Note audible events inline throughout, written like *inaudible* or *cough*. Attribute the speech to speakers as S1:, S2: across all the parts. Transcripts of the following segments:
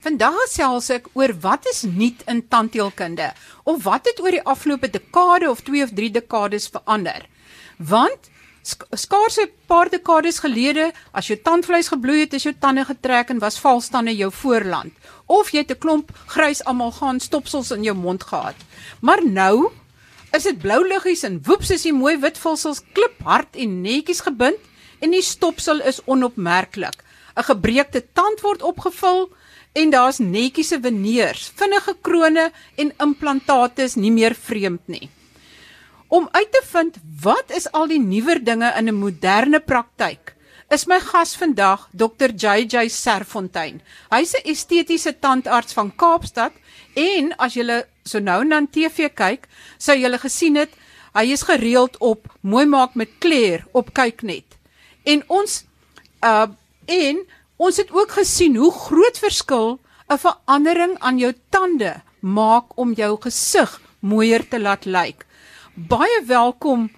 S1: Vandag gesels ek oor wat is nuut in tandheelkunde of wat het oor die afgelope dekade of 2 of 3 dekades verander. Want skaars 'n paar dekades gelede, as jou tandvleis gebloei het, is jou tande getrek en was valstande jou voorland, of jy het 'n klomp grys amalgaan stopsels in jou mond gehad. Maar nou is dit blou liggies en woeps is die mooi wit vulsels kliphard en netjies gebind en die stopsel is onopmerklik. 'n Gebreekte tand word opgevul en daar's netjiese veneers, vinnige krone en implantate is nie meer vreemd nie. Om uit te vind wat is al die nuwer dinge in 'n moderne praktyk, is my gas vandag Dr JJ Serfontein. Hy's 'n estetiese tandarts van Kaapstad en as jy so nou na TV kyk, sou jy gesien het hy is gereeld op Mooi maak met Claire op kyknet. En ons uh en Ons het ook gesien hoe groot verskil 'n verandering aan jou tande maak om jou gesig mooier te laat lyk. Baie welkom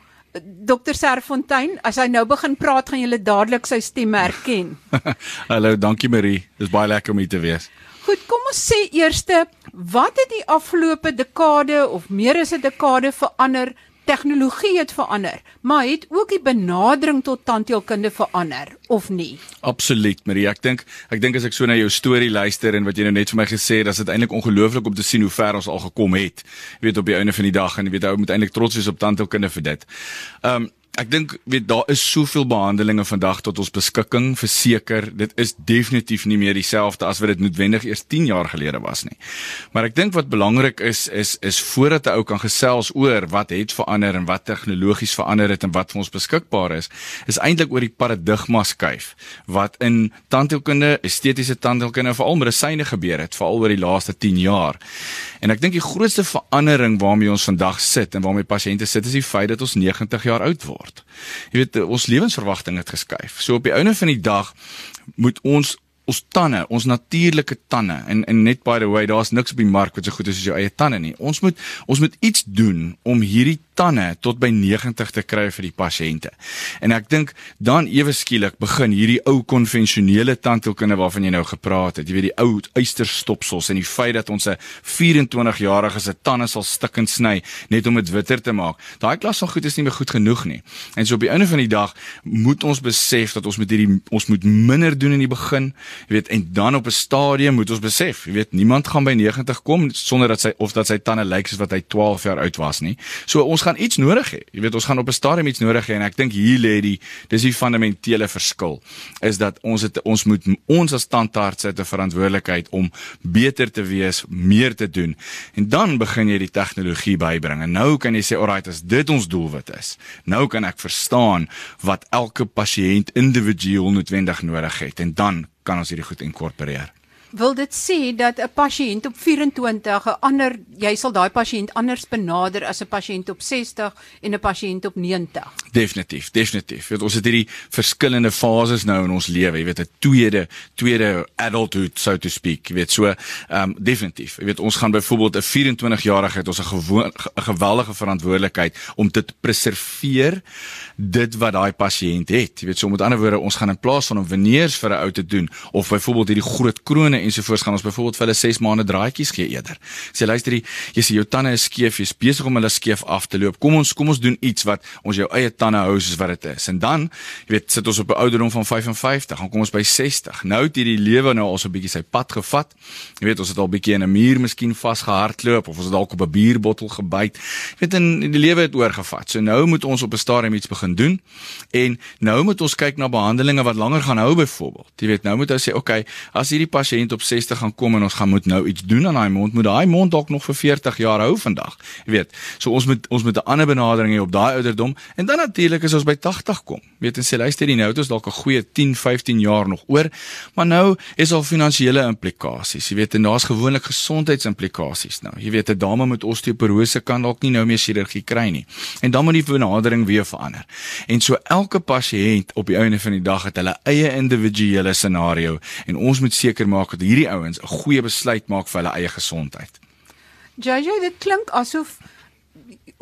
S1: Dr Serfontein, as hy nou begin praat gaan julle dadelik sy stem herken. *laughs*
S2: Hallo, dankie Marie. Dis baie lekker om hier te wees.
S1: Goed, kom ons sê eerste, wat het die afgelope dekade of meer as 'n dekade verander tegnologie het verander, maar het ook die benadering tot tandheelkunde verander of nie?
S2: Absoluut, Marie. Ek dink ek dink as ek so na jou storie luister en wat jy nou net vir my gesê het, dat dit eintlik ongelooflik om te sien hoe ver ons al gekom het. Jy weet op die einde van die dag en jy weet ou moet eintlik trots wees op tandheelkunde vir dit. Ehm um, Ek dink weet daar is soveel behandelings vandag tot ons beskikking verseker dit is definitief nie meer dieselfde as wat dit noodwendig eers 10 jaar gelede was nie. Maar ek dink wat belangrik is is is voordat 'n ou kan gesels oor wat het verander en wat tegnologies verander het en wat vir ons beskikbaar is, is eintlik oor die paradigma skuif wat in tandheelkunde, estetiese tandheelkunde veral medisyne gebeur het veral oor die laaste 10 jaar. En ek dink die grootste verandering waarmee ons vandag sit en waarmee pasiënte sit is die feit dat ons 90 jaar oud word word. Jy weet ons lewensverwagting het geskuif. So op die einde van die dag moet ons ons tande, ons natuurlike tande en en net by the way, daar's niks op die mark wat so goed is as jou eie tande nie. Ons moet ons moet iets doen om hierdie tande tot by 90 te kry vir die pasiënte. En ek dink dan ewe skielik begin hierdie ou konvensionele tandheelkunde waarvan jy nou gepraat het. Jy weet die ou eysterstopsels en die feit dat ons 'n 24-jarige se tande sal stikkend sny net om dit witter te maak. Daai klas van goed is nie meer goed genoeg nie. En so op die einde van die dag moet ons besef dat ons met hierdie ons moet minder doen in die begin. Jy weet en dan op 'n stadium moet ons besef, jy weet niemand gaan by 90 kom sonder dat sy of dat sy tande lyk soos wat hy 12 jaar oud was nie. So ons ons gaan iets nodig hê. Jy weet, ons gaan op 'n stadium iets nodig hê en ek dink hier lê die dis die fundamentele verskil is dat ons het ons moet ons as tandartse het 'n verantwoordelikheid om beter te wees, meer te doen. En dan begin jy die tegnologie bybring. En nou kan jy sê, "Alright, as dit ons doelwit is, nou kan ek verstaan wat elke pasiënt individueel noodwendig nodig het en dan kan ons hierdie goed inkorporeer."
S1: Wil dit sê dat 'n pasiënt op 24 'n ander jy sal daai pasiënt anders benader as 'n pasiënt op 60 en 'n pasiënt op 90.
S2: Definitief, definitief. Weet, ons het hierdie verskillende fases nou in ons lewe, jy weet 'n tweede tweede adulthood so to speak. Jy weet so ehm um, definitief. Jy weet ons gaan byvoorbeeld 'n 24-jarige het ons 'n gewoon geweldige verantwoordelikheid om dit te preserveer dit wat daai pasiënt het. Jy weet so met ander woorde ons gaan in plaas van om veneers vir 'n ou te doen of byvoorbeeld hierdie groot krone ensovoorts gaan ons byvoorbeeld vir hulle 6 maande draaitjies gee eerder. Sê luister jy, jy sê jou tande is skeef, jy's besig om hulle skeef af te loop. Kom ons kom ons doen iets wat ons jou eie tande hou soos wat dit is. En dan, jy weet, sit ons op 'n ouderdom van 55, dan kom ons by 60. Nou het hierdie lewe nou al so 'n bietjie sy pad gevat. Jy weet, ons het al bietjie in 'n muur miskien vasgehardloop of ons het dalk op 'n bierbottel gebyt. Jy weet, en die lewe het oorgevat. So nou moet ons op 'n stadium iets begin doen. En nou moet ons kyk na behandelings wat langer gaan hou byvoorbeeld. Jy weet, nou moet ons sê, okay, as hierdie pasiënt op 60 gaan kom en ons gaan moet nou iets doen aan daai mond, moet daai mond dalk nog vir 40 jaar hou vandag. Jy weet, so ons moet ons moet 'n ander benadering hê op daai ouderdom en dan natuurlik as ons by 80 kom. Weet en sê luister die nou het ons dalk 'n goeie 10, 15 jaar nog oor, maar nou is al finansiële implikasies. Jy weet en daar's gewoonlik gesondheidsimplikasies nou. Jy weet 'n dame met osteoporose kan dalk nie nou meer chirurgie kry nie. En dan moet die benadering weer verander. En so elke pasiënt op die einde van die dag het hulle eie individuele scenario en ons moet seker maak dat hierdie ouens 'n goeie besluit maak vir hulle eie gesondheid.
S1: JJ, dit klink asof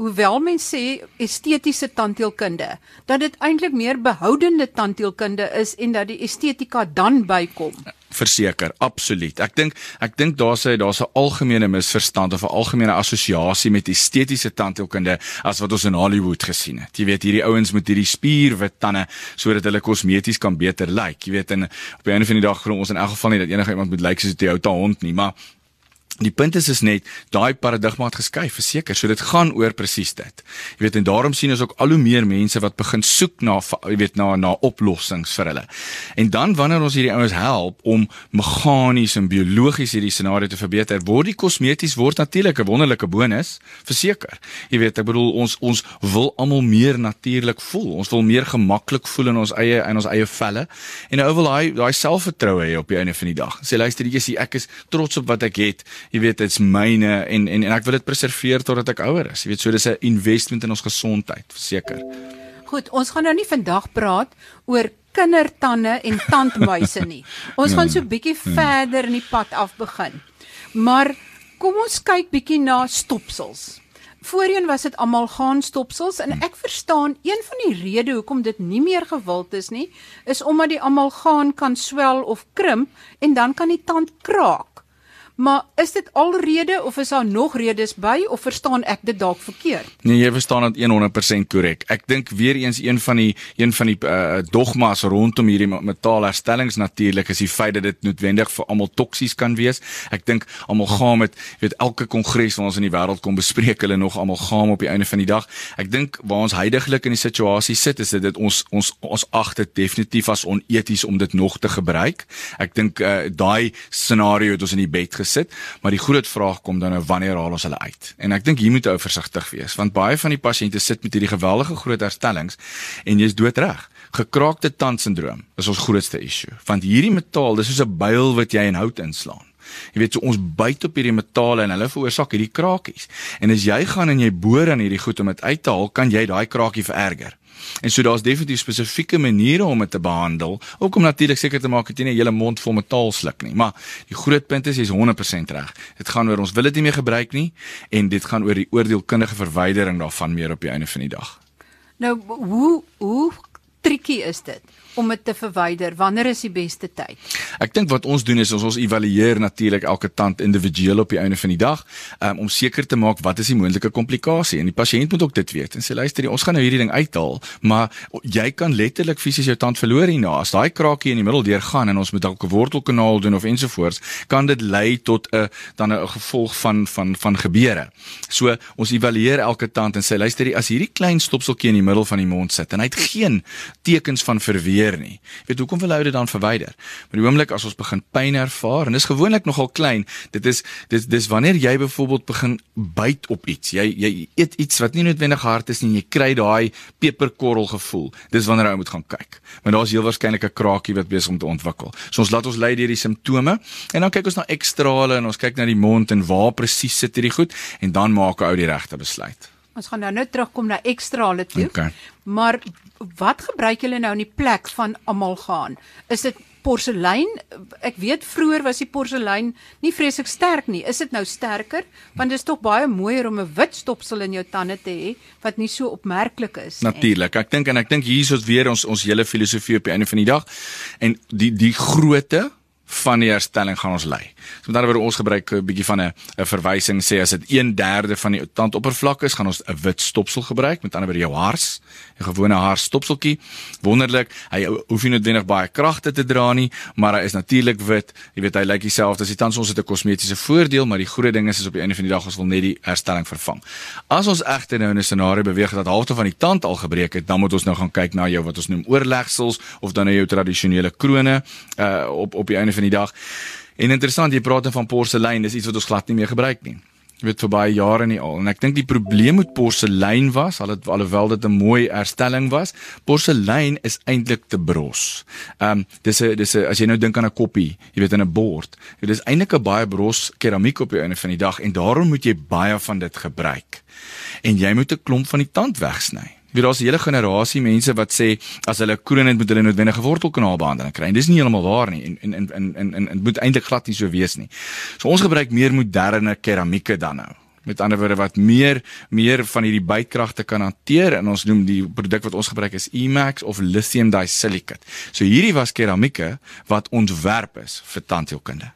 S1: hoewel mense sê estetiese tandheelkunde, dat dit eintlik meer behoudende tandheelkunde is en dat die estetika dan bykom.
S2: Verseker, absoluut. Ek dink ek dink daar's 'n daar's 'n algemene misverstand of 'n algemene assosiasie met estetiese tandheelkunde as wat ons in Hollywood gesien het. Jy weet, hierdie ouens met hierdie spierwit tande sodat hulle kosmeties kan beter lyk. Like. Jy weet, en op 'n van die dag glo ons in elk geval nie dat enige iemand moet lyk like soos 'n Toyota hond nie, maar Die punt is is net daai paradigma het geskuif, verseker. So dit gaan oor presies dit. Jy weet en daarom sien ons ook al hoe meer mense wat begin soek na jy weet na na oplossings vir hulle. En dan wanneer ons hierdie ouens help om meganies en biologies hierdie scenario te verbeter, word die kosmeties word natuurlik 'n wonderlike bonus, verseker. Jy weet, ek bedoel ons ons wil almal meer natuurlik voel. Ons wil meer gemaklik voel in ons eie in ons eie velle. En nou wil daai daai selfvertroue hê op die einde van die dag. Sê luister, ek is trots op wat ek het jy weet dit's myne en en en ek wil dit preserveer totdat ek ouer is. Jy weet so dis 'n investment in ons gesondheid, verseker.
S1: Goed, ons gaan nou nie vandag praat oor kindertande en tandmuise nie. *laughs* Ons gaan so bietjie hmm. verder in die pad af begin. Maar kom ons kyk bietjie na stopsels. Voorheen was dit almal gaan stopsels en ek verstaan een van die redes hoekom dit nie meer gewild is nie, is omdat die almal gaan kan swel of krimp en dan kan die tand kraak. Maar is dit alrede of is daar nog redes by of verstaan ek dit dalk verkeerd?
S2: Nee, jy verstaan dit 100% korrek. Ek dink weer eens een van die een van die uh, dogmas rondom hierdie metaalherstellings natuurlik is die feit dat dit noodwendig vir almal toksies kan wees. Ek dink almal gaan met weet elke kongres wat ons in die wêreld kom bespreek hulle nog almal gaan op die einde van die dag. Ek dink waar ons heidaglik in die situasie sit is dit ons ons ons ag dit definitief as oneties om dit nog te gebruik. Ek dink uh, daai scenario het ons in die bed gesit sit, maar die groot vraag kom dan nou wanneer haal ons hulle uit? En ek dink hier moet jy versigtig wees want baie van die pasiënte sit met hierdie geweldige groot herstellings en jy's doodreg. Gekraakte tandsindroom is ons grootste issue want hierdie metaal, dis soos 'n byl wat jy in hout inslaan. Jy weet so ons byt op hierdie metale en hulle veroorsaak hierdie krakies. En as jy gaan en jy boor aan hierdie goed om dit uit te haal, kan jy daai krakie vererger. En so daar's definitief spesifieke maniere om dit te behandel, ook om natuurlik seker te maak dat jy nie 'n hele mond vol metaal sluk nie. Maar die groot punt is jy's 100% reg. Dit gaan oor ons wil dit nie meer gebruik nie en dit gaan oor die oordeelkundige verwydering daarvan meer op die einde van die dag.
S1: Nou hoe hoe triekie is dit? Om dit te verwyder? Wanneer is die beste tyd?
S2: Ek dink wat ons doen is ons ons evalueer natuurlik elke tand individueel op die einde van die dag um, om seker te maak wat is die moontlike komplikasie en die pasiënt moet ook dit weet. En sê luister, ons gaan nou hierdie ding uithaal, maar jy kan letterlik fisies jou tand verloor hierna. As daai krakie in die middel deur gaan en ons moet dalk 'n wortelkanaal doen of ensovoorts, kan dit lei tot 'n dan 'n gevolg van van van gebeure. So ons evalueer elke tand en sê luister, as hierdie klein stopseltjie in die middel van die mond sit en hy het geen tekens van verweer gebeur nie. Jy weet hoekom wil hy dit dan verwyder? Maar die oomblik as ons begin pyn ervaar en dis gewoonlik nogal klein, dit is dis dis wanneer jy byvoorbeeld begin byt op iets. Jy jy eet iets wat nie noodwendig hard is nie, jy kry daai peperkorrel gevoel. Dis wanneer jy moet gaan kyk. Maar daar's heel waarskynlik 'n krakie wat besig om te ontwikkel. So ons laat ons lei deur die simptome en dan kyk ons na ekstrale en ons kyk na die mond en waar presies sit hierdie goed en dan maak 'n ou die regte besluit.
S1: Ons gaan nou net terugkom na ekstrale toe.
S2: Okay.
S1: Maar wat gebruik julle nou in die plek van amalgaan? Is dit porselein? Ek weet vroeër was die porselein nie vreeslik sterk nie. Is dit nou sterker? Want dit is tog baie mooier om 'n wit stopsel in jou tande te hê wat nie so opmerklik is
S2: nie. Natuurlik. Ek dink en ek dink hier is ons weer ons ons hele filosofie op die einde van die dag en die die grootte van die herstelling gaan ons lei. So met ander woorde ons gebruik 'n bietjie van 'n 'n verwysing sê as dit 1/3 van die tandoppervlak is, gaan ons 'n wit stopsel gebruik, met ander woorde jou hars, 'n gewone haarstopseltjie. Wonderlik, hy hoef nie noodwendig baie kragte te dra nie, maar hy is natuurlik wit. Jy weet hy lyk dieselfde as die tand ons het 'n kosmetiese voordeel, maar die groot ding is is op die einde van die dag ons wil net die herstelling vervang. As ons egter nou in 'n scenario beweeg dat halfte van die tand al gebreek het, dan moet ons nou gaan kyk na jou wat ons noem oorlegsels of dan na jou tradisionele krone uh op op die einde van die dag. En interessant, jy praat van porselein, dis iets wat ons glad nie meer gebruik nie. Jy weet vir baie jare nie al. En ek dink die probleem met porselein was, al het alhoewel dit 'n mooi herstelling was, porselein is eintlik te bros. Ehm um, dis 'n dis 'n as jy nou dink aan 'n koppie, jy weet in 'n bord. Dit is eintlik 'n baie bros keramiek op die einde van die dag en daarom moet jy baie van dit gebruik. En jy moet 'n klomp van die tand wegsny. Wie daar's 'n hele generasie mense wat sê as hulle kroon het moet hulle noodwendige wortelkanaalbehandeling kry. En dis nie heeltemal waar nie en en en en en dit moet eintlik glad nie so wees nie. So ons gebruik meer moderne keramieke dan nou. met ander woorde wat meer meer van hierdie bytkragte kan hanteer en ons noem die produk wat ons gebruik is Emax of lithium disilicate. So hierdie was keramieke wat ontwerp is vir tandheelkunde.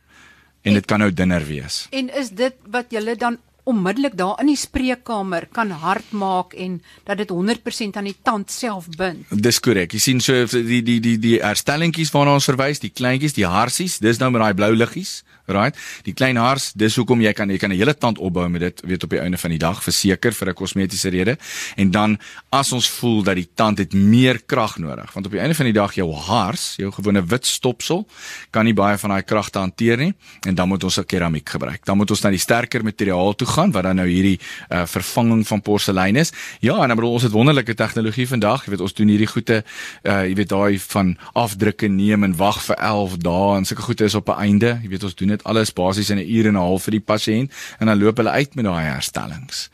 S2: En dit kan nou dunner wees.
S1: En is dit wat julle dan onmiddellik daar in die spreekkamer kan hard maak en dat dit 100% aan die tand self bind.
S2: Dis korrek. Jy sien so die die die die herstellingkies waarna ons verwys, die kleintjies, die harsies, dis nou met daai blou liggies right? Die klein haars, dis hoekom jy kan jy kan 'n hele tand opbou met dit, weet op die einde van die dag verseker vir 'n kosmetiese rede. En dan as ons voel dat die tand het meer krag nodig, want op die einde van die dag jou haars, jou gewone wit stopsel, kan nie baie van daai krag te hanteer nie en dan moet ons 'n keramiek gebruik. Dan moet ons na die sterker materiaal toe gaan wat dan nou hierdie uh, vervanging van porselein is. Ja, en dan bedoel ons het wonderlike tegnologie vandag. Jy weet ons doen hierdie goede uh, jy weet daai van afdrukke neem en wag vir 11 dae en sulke goede is op 'n einde. Jy weet ons doen dit alles basies in 'n uur en 'n half vir die pasiënt en dan loop hulle uit met daai herstellings.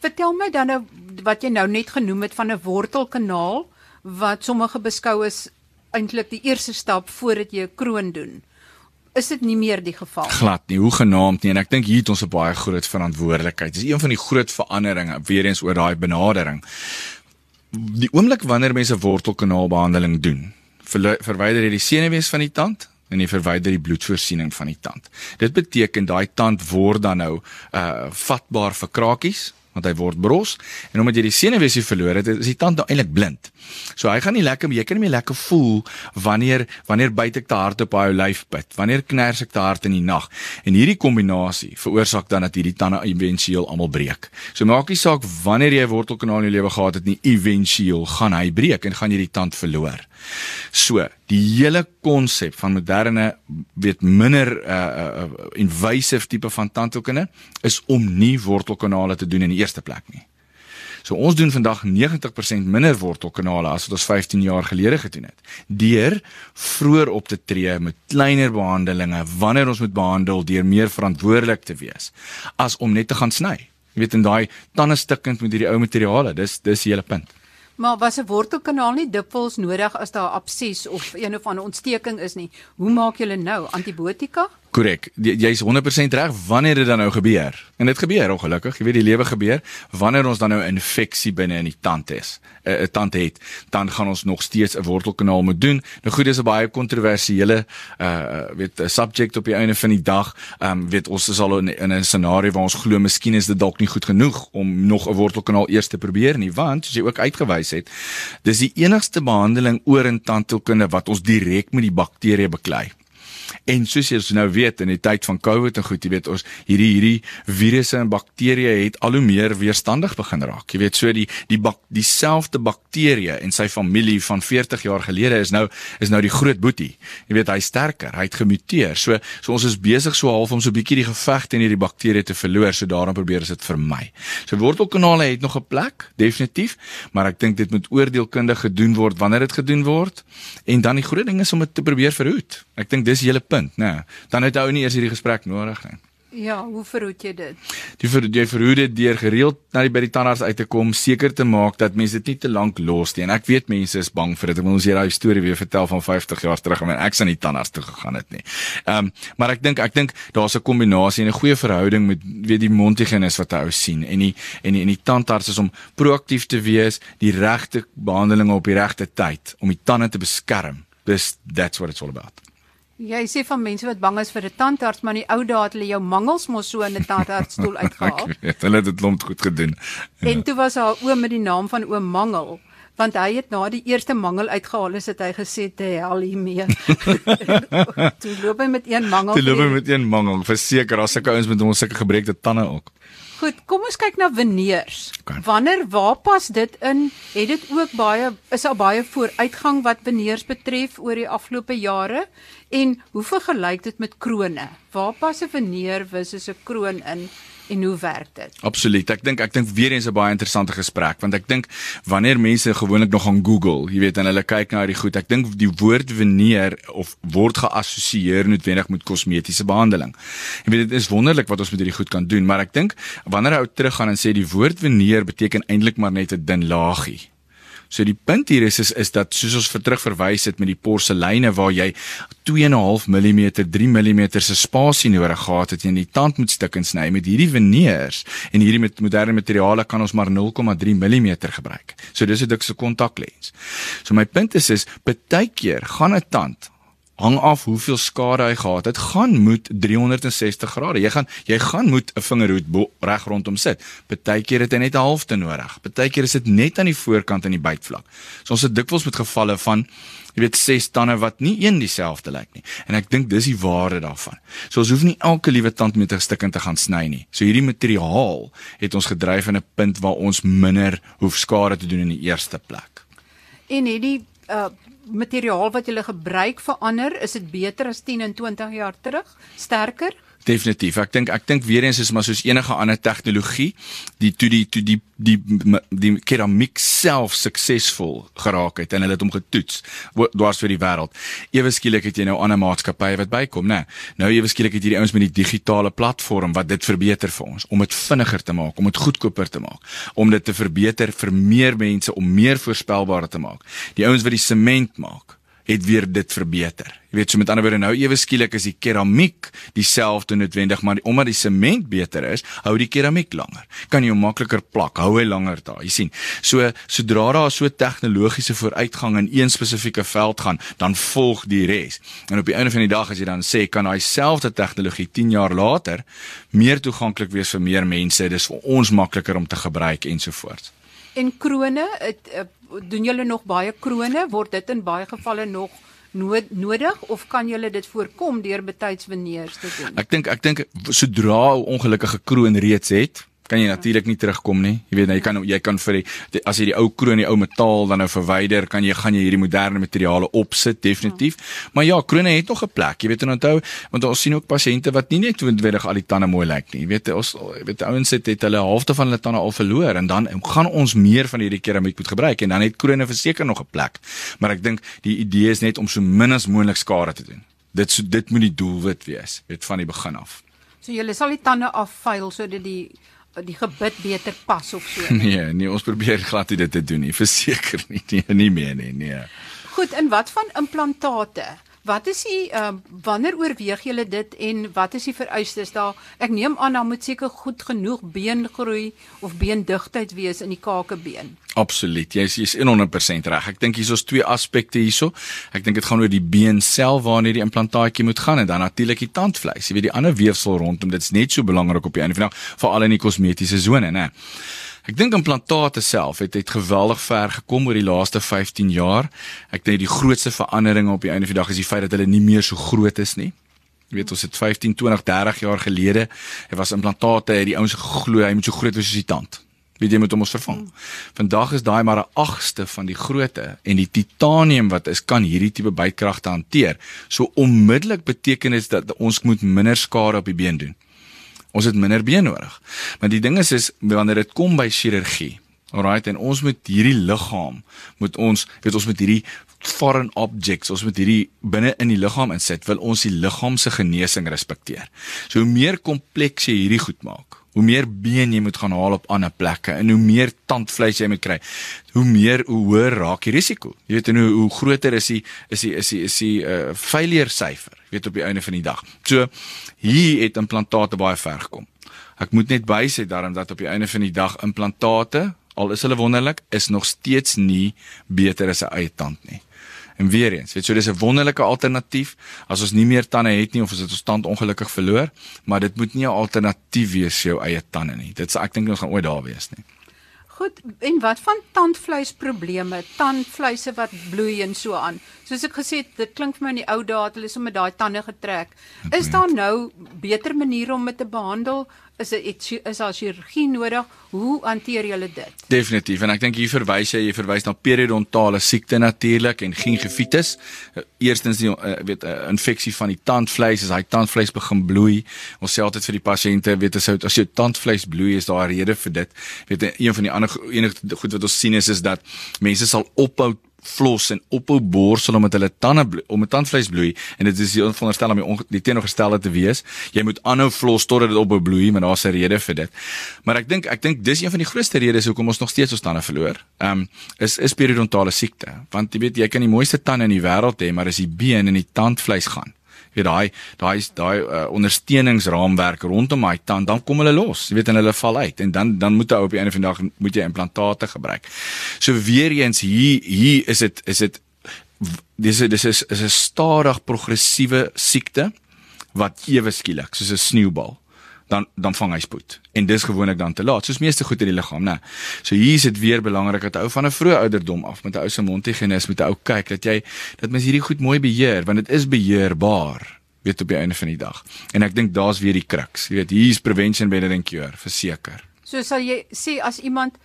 S1: Vertel my dan nou wat jy nou net genoem het van 'n wortelkanaal wat sommige beskou is eintlik die eerste stap voordat jy 'n kroon doen. Is dit nie meer die geval?
S2: Glad nie, hoe genaamd nie en ek dink hier het ons 'n baie groot verantwoordelikheid. Dis een van die groot veranderinge weer eens oor daai benadering. Die oomblik wanneer mense wortelkanaalbehandeling doen, verwyder jy die senuwees van die tand en jy verwyder die bloedvoorsiening van die tand. Dit beteken daai tand word dan nou uh vatbaar vir krakies want hy word bros en omdat jy die senuweesie verloor het, is die tand nou eintlik blind. So hy gaan nie lekker, jy kan nie meer lekker voel wanneer wanneer byt ek te hard op jou lyfpit, wanneer kners ek te hard in die nag. En hierdie kombinasie veroorsaak dan dat hierdie tande éventueel almal breek. So maak nie saak wanneer jy 'n wortelkanaal in jou lewe gehad het nie, éventueel gaan hy breek en gaan jy die tand verloor. So, die hele konsep van moderne weet minder uh uh invasive tipe van tandheelkunde is om nie wortelkanale te doen in die eerste plek nie. So ons doen vandag 90% minder wortelkanale as wat ons 15 jaar gelede gedoen het. Deur vroeër op te tree met kleiner behandelinge wanneer ons moet behandel deur meer verantwoordelik te wees as om net te gaan sny. Jy weet in daai tande stikkend met hierdie ou materiale, dis dis die hele punt.
S1: Maar was 'n wortelkanaal nie dikwels nodig as daar abses of een of ander ontsteking is nie? Hoe maak julle nou antibiotika?
S2: Korrek. Jy's 100% reg wanneer dit dan nou gebeur. En dit gebeur ongelukkig. Jy weet die lewe gebeur wanneer ons dan nou 'n infeksie binne in die tand. 'n uh, 'n tand het, dan gaan ons nog steeds 'n wortelkanaal moet doen. Nou goed, dis 'n baie kontroversiële uh weet 'n subject op die einde van die dag. Um, weet ons is al in, in 'n scenario waar ons glo miskien is dit dalk nie goed genoeg om nog 'n wortelkanaal eers te probeer nie, want soos jy ook uitgewys het, dis die enigste behandeling oor in tandheelkunde wat ons direk met die bakterieë beklei. En soos jy nou weet in die tyd van COVID en goed, jy weet ons hierdie hierdie virusse en bakterieë het al hoe meer weerstandig begin raak. Jy weet so die die bak, dieselfde bakterieë en sy familie van 40 jaar gelede is nou is nou die groot boetie. Jy weet hy sterker, hy het gemuteer. So so ons is besig so half om so 'n bietjie die geveg teen hierdie bakterieë te verloor. So daarom probeer ons dit vermy. So wortelkanale het nog 'n plek, definitief, maar ek dink dit moet oordeelkundig gedoen word wanneer dit gedoen word. En dan die groot ding is om dit te probeer verhoed. Ek dink dis hele punt, né? Nee, dan het ou nie eers hierdie gesprek nodig nie.
S1: Ja, hoe verhoed jy dit?
S2: Die ver, jy verhoed dit deur gereeld na die by die tandarts uit te kom, seker te maak dat mense dit nie te lank los nie. En ek weet mense is bang vir dit. Ek wil ons hier daai storie weer vertel van 50 jaar terug en ek sien die tandarts toe gegaan het nie. Ehm, um, maar ek dink ek dink daar's 'n kombinasie en 'n goeie verhouding met weet die mondhygiënis wat hy ou sien en die en die en die tandarts is om proaktief te wees, die regte behandelinge op die regte tyd om die tande te beskerm. Dis that's what it's all about.
S1: Jy sê van mense wat bang is vir 'n tandarts, maar in die ou dae het hulle jou mangels mos so in 'n tandartsstoel *laughs* uitgehaal.
S2: weet, hulle het dit lomp goed gedoen.
S1: Ja. En toe was haar oom met die naam van oom Mangel, want hy het na die eerste mangel uitgehaal is dit hy gesê te hel hiermee. *laughs* toe loop hy met een mangel.
S2: Toe loop hy met een mangel. Verseker, daar's sulke ouens met ons sulke gebreekte tande ook.
S1: Goed, kom ons kyk na veneers. Okay. Wanneer waar pas dit in? Het dit ook baie is daar baie vooruitgang wat veneers betref oor die afgelope jare? En hoe vergelyk dit met krone? Waar pas 'n veneer versus 'n kroon in? En hoe werk dit?
S2: Absoluut. Ek dink ek dink weer eens 'n baie interessante gesprek want ek dink wanneer mense gewoonlik nog gaan Google, jy weet en hulle kyk na die goed, ek dink die woord veneer of word geassosieer noodwendig met kosmetiese behandeling. Jy weet dit is wonderlik wat ons met hierdie goed kan doen, maar ek dink wanneer ou teruggaan en sê die woord veneer beteken eintlik maar net 'n dun laagie. So die punt hier is is, is dat soos ons vir terug verwys het met die porseleine waar jy 2.5 mm, 3 mm se spasie nodig gehad het en die tand moet stik en sny met hierdie veneers en hierdie met moderne materiale kan ons maar 0.3 mm gebruik. So dis 'n dikse kontaklens. So my punt is is baie keer gaan 'n tand hang af hoeveel skade hy gehad het. Gaan moet 360 grade. Jy gaan jy gaan moet 'n vingerhoed reg rondom sit. Partykeer het hy net 'n halfte nodig. Partykeer is dit net aan die voorkant aan die bytvlak. So ons het dikwels met gevalle van jy weet ses tande wat nie een dieselfde lyk nie. En ek dink dis die waarde daarvan. So ons hoef nie elke liewe tand met 'n stukkie te gaan sny nie. So hierdie materiaal het ons gedryf aan 'n punt waar ons minder hoef skade te doen in die eerste plek.
S1: En hierdie uh materiaal wat jy gebruik verander? Is dit beter as 10 en 20 jaar terug? Sterker?
S2: Definitief. Ek dink ek dink weer eens is maar soos enige ander tegnologie, die toe die toe die die die, keramiek self suksesvol geraak het en hulle het hom getoets dwars vir die wêreld. Ewe skielik het jy nou ander maatskappye wat bykom, né? Nou ewe skielik het jy die ouens met die digitale platform wat dit verbeter vir ons om dit vinniger te maak, om dit goedkoper te maak, om dit te verbeter vir meer mense om meer voorspelbaar te maak. Die ouens wat die sement maak het weer dit verbeter. Jy weet, so met ander woorde nou ewe skielik is die keramiek dieselfde noodwendig, maar die, omdat die sement beter is, hou die keramiek langer. Kan jy hom makliker plak, hou hy langer daar. Jy sien. So sodra daar so tegnologiese vooruitgang in een spesifieke veld gaan, dan volg die res. En op die einde van die dag as jy dan sê kan daai selfde tegnologie 10 jaar later meer toeganklik wees vir meer mense, dis vir ons makliker om te gebruik ensovoorts.
S1: En krone, uh, doen julle nog baie krone? Word dit in baie gevalle nog nood, nodig of kan julle dit voorkom deur betyds veneers te doen?
S2: Ek dink ek dink sodra 'n ongelukkige kroon reeds het, kan jy natuurlik nie terugkom nie. Jy weet nou jy kan jy kan vir die, die as jy die ou kroon, die ou metaal dan nou verwyder, kan jy gaan jy hierdie moderne materiale opsit definitief. Ja. Maar ja, krone het nog 'n plek. Jy weet en onthou, want ons sien ook pasiënte wat nie net noodwendig al die tande mooi lyk nie. Jy weet ons jy weet ouens het het hulle halfte van hulle tande al verloor en dan gaan ons meer van hierdie keramiek moet gebruik en dan het krone verseker nog 'n plek. Maar ek dink die idee is net om so min as moontlik skade te doen. Dit so, dit moet die doelwit wees, weet van die begin af.
S1: So jy sal die tande afvuil sodat die die gebit beter pas of so. *laughs*
S2: Nee, nee, ons probeer glad nie dit te doen nie, verseker nie, *laughs* nee, nie meer nie, nee.
S1: Goed, en wat van implantate? Wat is die ehm uh, wanneer oorweeg julle dit en wat is die vereistes daar? Ek neem aan daar moet seker goed genoeg beengroei of beendigtheid wees in die kakebeen.
S2: Absoluut. Jy is jy's 100% reg. Ek dink hier's twee aspekte hierso. Ek dink dit gaan oor die been self waarna die implantaatjie moet gaan en dan natuurlik die tandvleis. Jy weet die ander weefsel rondom dit's net so belangrik op die einde van die dag, veral in die kosmetiese sone, né? Ek dink implantate self het het geweldig ver gekom oor die laaste 15 jaar. Ek dink die grootste verandering op die einde van die dag is die feit dat hulle nie meer so groot is nie. Jy weet ons het 15, 20, 30 jaar gelede, het was implantate, het die ouens geglo hy moet so groot wees soos die tand. Wie jy moet hom ons vervang. Vandag is daai maar 'n agste van die grootte en die titanium wat is kan hierdie tipe bytkragte hanteer. So onmiddellik beteken dit dat ons moet minder skade op die been doen. Ons het minder been nodig. Maar die ding is is wanneer dit kom by chirurgie. Alrite en ons moet hierdie liggaam moet ons weet ons met hierdie foreign objects ons moet hierdie binne in die liggaam insit wil ons die liggaam se genesing respekteer. So hoe meer kompleks jy hierdie goed maak, hoe meer been jy moet gaan haal op ander plekke en hoe meer tandvleis jy moet kry, hoe meer hoe hoër raak die risiko. Jy weet en hoe hoe groter is die is die is die is die uh, failure syfer, weet op die einde van die dag. So hier het implantate baie ver gekom. Ek moet net bysê daarom dat op die einde van die dag implantate, al is hulle wonderlik, is nog steeds nie beter as 'n eie tand nie. En weer eens, weet so dis 'n wonderlike alternatief as ons nie meer tande het nie of as dit ons tand ongelukkig verloor, maar dit moet nie 'n alternatief wees vir jou eie tande nie. Dit sê ek dink ons gaan ooit daar wees nie.
S1: Goed, en wat van tandvleisprobleme, tandvleise wat bloei en so aan? Soos ek gesê het, dit klink vir my in die ou dae het hulle sommer daai tande getrek. Is daar nou beter maniere om dit te behandel? Is dit is daar chirurgie nodig? Hoe hanteer julle dit?
S2: Definitief en ek dink hier verwys jy jy verwys na periodontale siekte natuurlik en gingivitis. Eerstens die uh, weet 'n eh, infeksie van die tandvleis as hy tandvleis begin bloei. Ons sê altyd vir die pasiënte weet as jy as jou tandvleis bloei is daar 'n rede vir dit. Weet een van die ander enige goed wat ons sien is is dat mense sal ophou floss en ophou borsel omdat hulle tande bloei, om 'n tandvleis bloei en dit is die veronderstel om die, die teenoorgestelde te wees. Jy moet aanhou floss totdat dit ophou bloei, maar daar's 'n rede vir dit. Maar ek dink ek dink dis een van die grootste redes hoekom ons nog steeds ons tande verloor. Ehm um, is is periodontale siekte. Want jy weet jy kan die mooiste tande in die wêreld hê, maar as die been en die tandvleis gaan, weet daai daai daai uh, ondersteuningsraamwerk rondom my tand dan kom hulle los jy weet en hulle val uit en dan dan moet jy op die einde van die dag moet jy implantate gebruik. So weer eens hier hier is dit is dit dis dis is is 'n stadig progressiewe siekte wat ewe skielik soos 'n sneeubal dan dan vang hy spoed. En dis gewoonlik dan te laat, soos meeste goed in die liggaam, né? So hier is dit weer belangrik dat ou van 'n vroeë ouderdom af met 'n ou se mondhygiënis met 'n ou kyk dat jy dat mens hierdie goed mooi beheer want dit is beheerbaar weet op die einde van die dag. En ek dink daar's weer die kruks. Jy weet, hier is prevention better than cure, verseker.
S1: So sal jy sê as iemand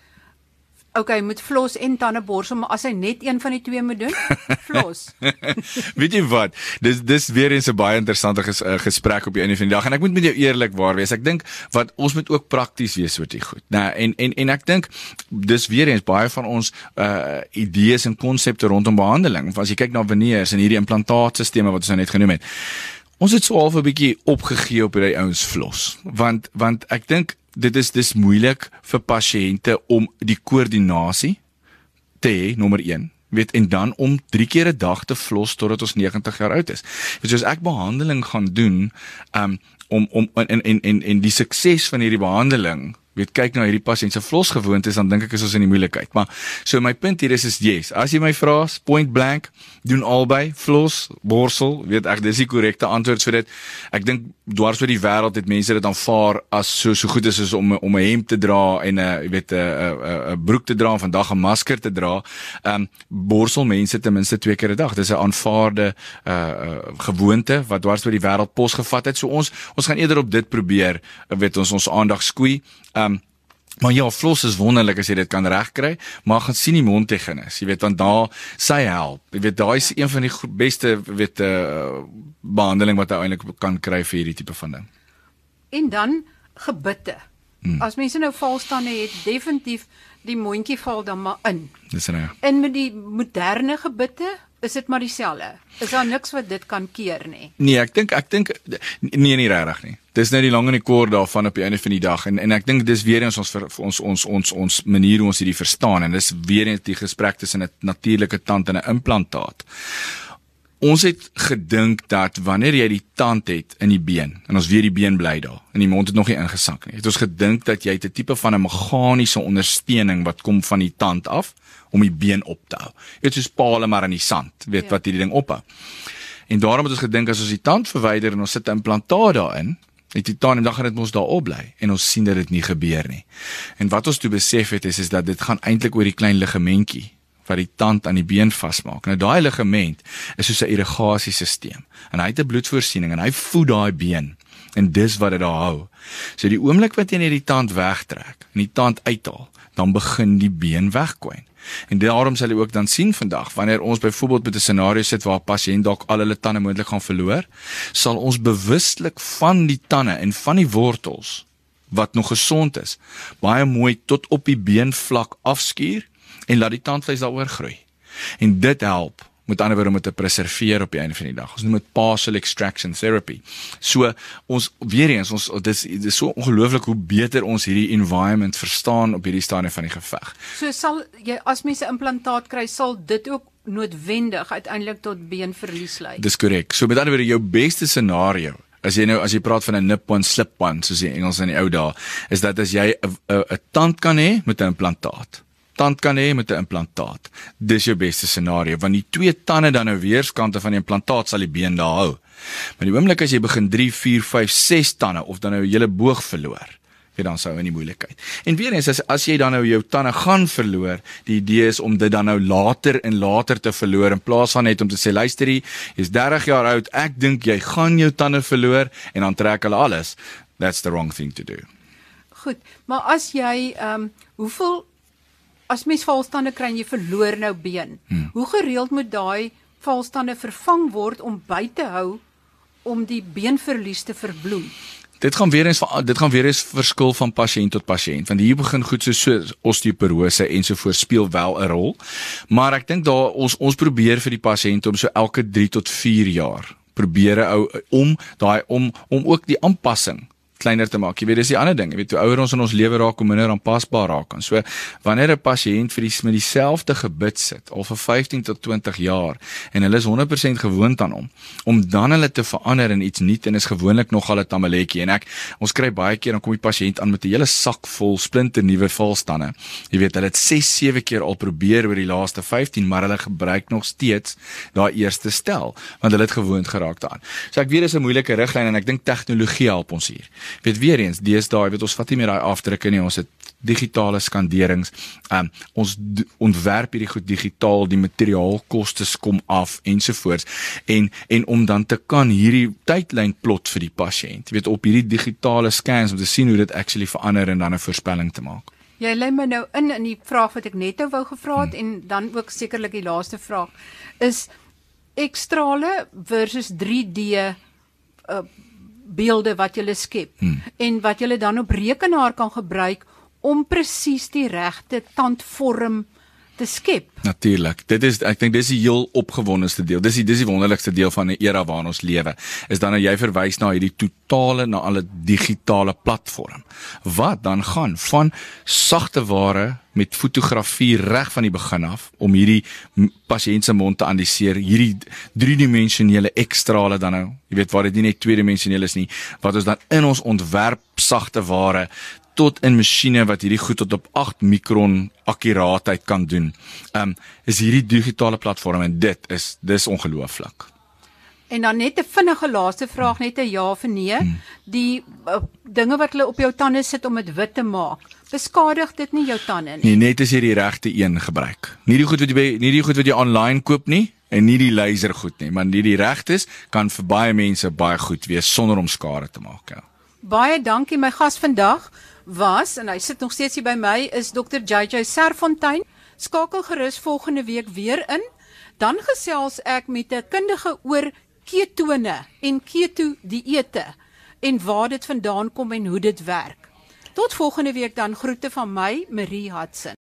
S1: Okay, moet floss en tande borsel, maar as hy net een van die twee moet doen, *laughs* floss. *laughs*
S2: Weet jy wat? Dis dis weer eens 'n baie interessante ges, uh, gesprek op die einde van die dag en ek moet met jou eerlikwaar wees. Ek dink wat ons moet ook prakties wees oor dit goed. Nou en en en ek dink dis weer eens baie van ons uh idees en konsepte rondom behandeling. As jy kyk na veneers en hierdie implantaatstelsels wat ons nou net genoem het. Ons het so half 'n bietjie opgegee op hierdie ouens vlos. Want want ek dink dit is dis moeilik vir pasiënte om die koördinasie te hê nommer 1 weet en dan om 3 keer 'n dag te vlos totdat ons 90 jaar oud is. Jy as ek behandeling gaan doen um, om om en en en en die sukses van hierdie behandeling weet kyk na hierdie pasiënt se vlosgewoontes dan dink ek is ons in die moeilikheid. Maar so my punt hier is is yes. As jy my vra point blank doen albei vlos, borsel, weet ek dis die korrekte antwoord vir dit. Ek dink dwars oor die wêreld het mense dit aanvaar as so so goed is as om om 'n hemp te dra en 'n uh, weet 'n 'n 'n broek te dra en vandag 'n masker te dra. Ehm um, borsel mense ten minste twee keer 'n dag. Dis 'n aanvaarde uh, uh gewoonte wat dwars oor die wêreld posgevat het. So ons ons gaan eerder op dit probeer, weet ons ons aandag skoei. Ehm um, Maar ja, floss is wonderlik as jy dit kan regkry, maar gaan sien die mondhygiënis, jy weet want daar sy help. Jy weet daai is ja. een van die beste weet uh behandeling wat jy eintlik kan kry vir hierdie tipe van ding.
S1: En dan gebitte. Hmm. As mense nou valstande het, definitief die mondjie val dan maar in.
S2: Dis nou.
S1: En met die moderne gebitte is dit maar dieselfde. Is daar niks wat dit kan keer nie?
S2: Nee, ek dink ek dink nee nie regtig nie. Dis net die lang en die kort daarvan op die einde van die dag en en ek dink dis weer eens ons vir, ons ons ons ons manier hoe ons hierdie verstaan en dis weer eens die gesprek tussen 'n natuurlike tand en 'n implantaat. Ons het gedink dat wanneer jy die tand het in die been en ons weer die been bly daar en die mond het nog nie ingesak nie. Het ons gedink dat jy 'n tipe van 'n meganiese ondersteuning wat kom van die tand af om die been op te hou. Dit is soos palle maar in die sand, weet ja. wat hierdie ding ophou. En daarom het ons gedink as ons die tand verwyder en ons sit 'n implantaat daarin, die en dan gaan dit mos daar op bly en ons sien dat dit nie gebeur nie. En wat ons toe besef het is is dat dit gaan eintlik oor die klein ligamentjie wat die tand aan die been vasmaak. Nou daai ligament is soos 'n irrigasiesisteem en hy het 'n bloedvoorsiening en hy voed daai been en dis wat dit daar hou. So die oomblik wat jy net die tand wegtrek en die tand uithaal, dan begin die been wegkwyn. En daarom sal jy ook dan sien vandag wanneer ons byvoorbeeld met 'n scenario sit waar 'n pasiënt dalk al hulle tande moontlik gaan verloor, sal ons bewustelik van die tande en van die wortels wat nog gesond is, baie mooi tot op die beenvlak afskuur en laat die tandvleis daaroor groei. En dit help met ander woorde om te preserveer op die einde van die dag. Ons noem dit partial extraction therapy. So ons weer eens ons dis dis so ongelooflik hoe beter ons hierdie environment verstaan op hierdie stadium van die geveg.
S1: So sal jy as mense implantaat kry, sal dit ook noodwendig uiteindelik tot beenverlies lei.
S2: Dis korrek. So met ander woorde jou beste scenario As jy nou as jy praat van 'n nip-on slip-on soos die Engels in die ou dae, is dat as jy 'n 'n tand kan hê met 'n implantaat tand kan hê met 'n implantaat. Dis jou beste scenario want die twee tande dan nou weerskante van die implantaat sal die been daar hou. Maar die oomblik as jy begin 3, 4, 5, 6 tande of dan nou jou hele boog verloor, jy dan sou in die moeilikheid. En weer eens as as jy dan nou jou tande gaan verloor, die idee is om dit dan nou later en later te verloor in plaas van net om te sê luisterie, jy's 30 jaar oud, ek dink jy gaan jou tande verloor en dan trek hulle alles. That's the wrong thing to do.
S1: Goed, maar as jy ehm um, hoeveel as mens valstande kry en jy verloor nou been, hmm. hoe gereeld moet daai valstande vervang word om by te hou om die beenverlies te verbloem?
S2: Dit gaan weer eens dit gaan weer eens verskil van pasiënt tot pasiënt. Want hier begin goed so so osteoporose en so voort speel wel 'n rol. Maar ek dink daar ons ons probeer vir die pasiënt om so elke 3 tot 4 jaar probeer ou om daai om om ook die aanpassing kleiner te maak. Jy weet dis die ander ding. Jy weet hoe ouer ons in ons lewe raak, hoe minder aanpasbaar raak ons. So wanneer 'n pasiënt vir die met dieselfde gebit sit al vir 15 tot 20 jaar en hulle is 100% gewoond aan hom, om dan hulle te verander in iets nuut en is gewoonlik nogal 'n tamaletjie en ek ons kry baie keer dan kom die pasiënt aan met 'n hele sak vol splinte nuwe valstande. Jy weet hulle het 6, 7 keer al probeer oor die laaste 15, maar hulle gebruik nog steeds daai eerste stel want hulle het gewoond geraak daaraan. So ek weet dis 'n moeilike riglyn en ek dink tegnologie help ons hier weet weer eens deesdae weet ons vat nie meer daai afdrukke nie ons het digitale skanderings. Um, ons ontwerp hierdie goed digitaal die materiaalkoste kom af ensovoorts. En en om dan te kan hierdie tydlyn plot vir die pasiënt weet op hierdie digitale scans om te sien hoe dit actually verander en dan 'n voorspelling te maak.
S1: Jy lê my nou in in die vraag wat ek net nou wou gevra het hmm. en dan ook sekerlik die laaste vraag is ekstrale versus 3D uh, beelde wat jy skep hmm. en wat jy dan op rekenaar kan gebruik om presies die regte tandvorm te skep.
S2: Natuurlik. Dit is ek dink dis die heel opgewondenste deel. Dis die dis die wonderlikste deel van 'n era waarin ons lewe. Is dan nou jy verwys na hierdie totale na alle digitale platform. Wat dan gaan van sagte ware met fotografie reg van die begin af om hierdie pasiënt se mond te analiseer, hierdie driedimensionele ekstrale dan nou. Jy weet waar dit nie net tweedimensioneel is nie, wat ons dan in ons ontwerp sagte ware tot in masjiene wat hierdie goed tot op 8 mikron akkuraatheid kan doen. Um is hierdie digitale platform en dit is dis ongelooflik.
S1: En dan net 'n vinnige laaste vraag net 'n ja of nee. Hmm. Die uh, dinge wat hulle op jou tande sit om dit wit te maak, beskadig dit nie jou tande nie.
S2: Nee, net as jy die regte een gebruik. Nie die goed wat jy by nie die goed wat jy aanlyn koop nie en nie die laser goed nie, maar nie die regtes kan vir baie mense baie goed wees sonder om skade te maak, ja.
S1: Baie dankie my gas vandag was en hy sit nog steeds hier by my is Dr JJ Serfontein. Skakel gerus volgende week weer in. Dan gesels ek met 'n kundige oor ketone en keto dieete en waar dit vandaan kom en hoe dit werk. Tot volgende week dan groete van my Marie Hudson.